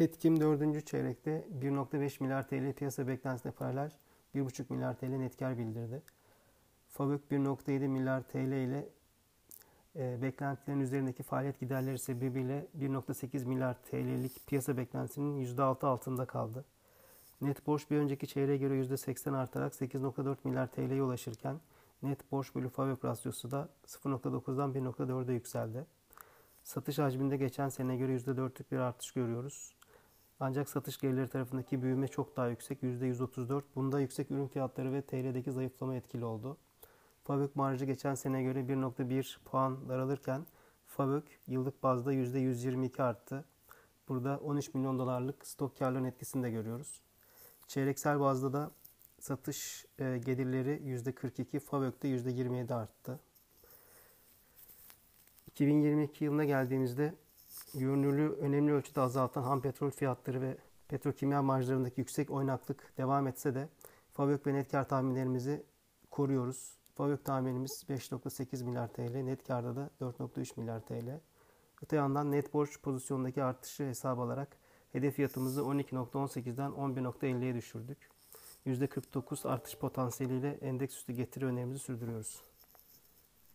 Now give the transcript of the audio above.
Petkim 4. çeyrekte 1.5 milyar TL piyasa beklentisine paralel 1.5 milyar TL net kar bildirdi. Fabrik 1.7 milyar TL ile e, beklentilerin üzerindeki faaliyet giderleri sebebiyle 1.8 milyar TL'lik piyasa beklentisinin %6 altında kaldı. Net borç bir önceki çeyreğe göre %80 artarak 8.4 milyar TL'ye ulaşırken net borç bölü fabrik rasyosu da 0.9'dan 1.4'e yükseldi. Satış hacminde geçen sene göre %4'lük bir artış görüyoruz. Ancak satış gelirleri tarafındaki büyüme çok daha yüksek %134. Bunda yüksek ürün fiyatları ve TL'deki zayıflama etkili oldu. Fabrik marjı geçen sene göre 1.1 puan daralırken Fabrik yıllık bazda %122 arttı. Burada 13 milyon dolarlık stok karlılığının etkisini de görüyoruz. Çeyreksel bazda da satış e, gelirleri %42, Fabrik'te %27 arttı. 2022 yılına geldiğimizde görünürlüğü önemli ölçüde azaltan ham petrol fiyatları ve petrokimya marjlarındaki yüksek oynaklık devam etse de Fabrik ve net kar tahminlerimizi koruyoruz. Fabrik tahminimiz 5.8 milyar TL, net karda da 4.3 milyar TL. Öte yandan net borç pozisyonundaki artışı hesap alarak hedef fiyatımızı 12.18'den 11.50'ye düşürdük. %49 artış potansiyeliyle endeks üstü getiri önerimizi sürdürüyoruz.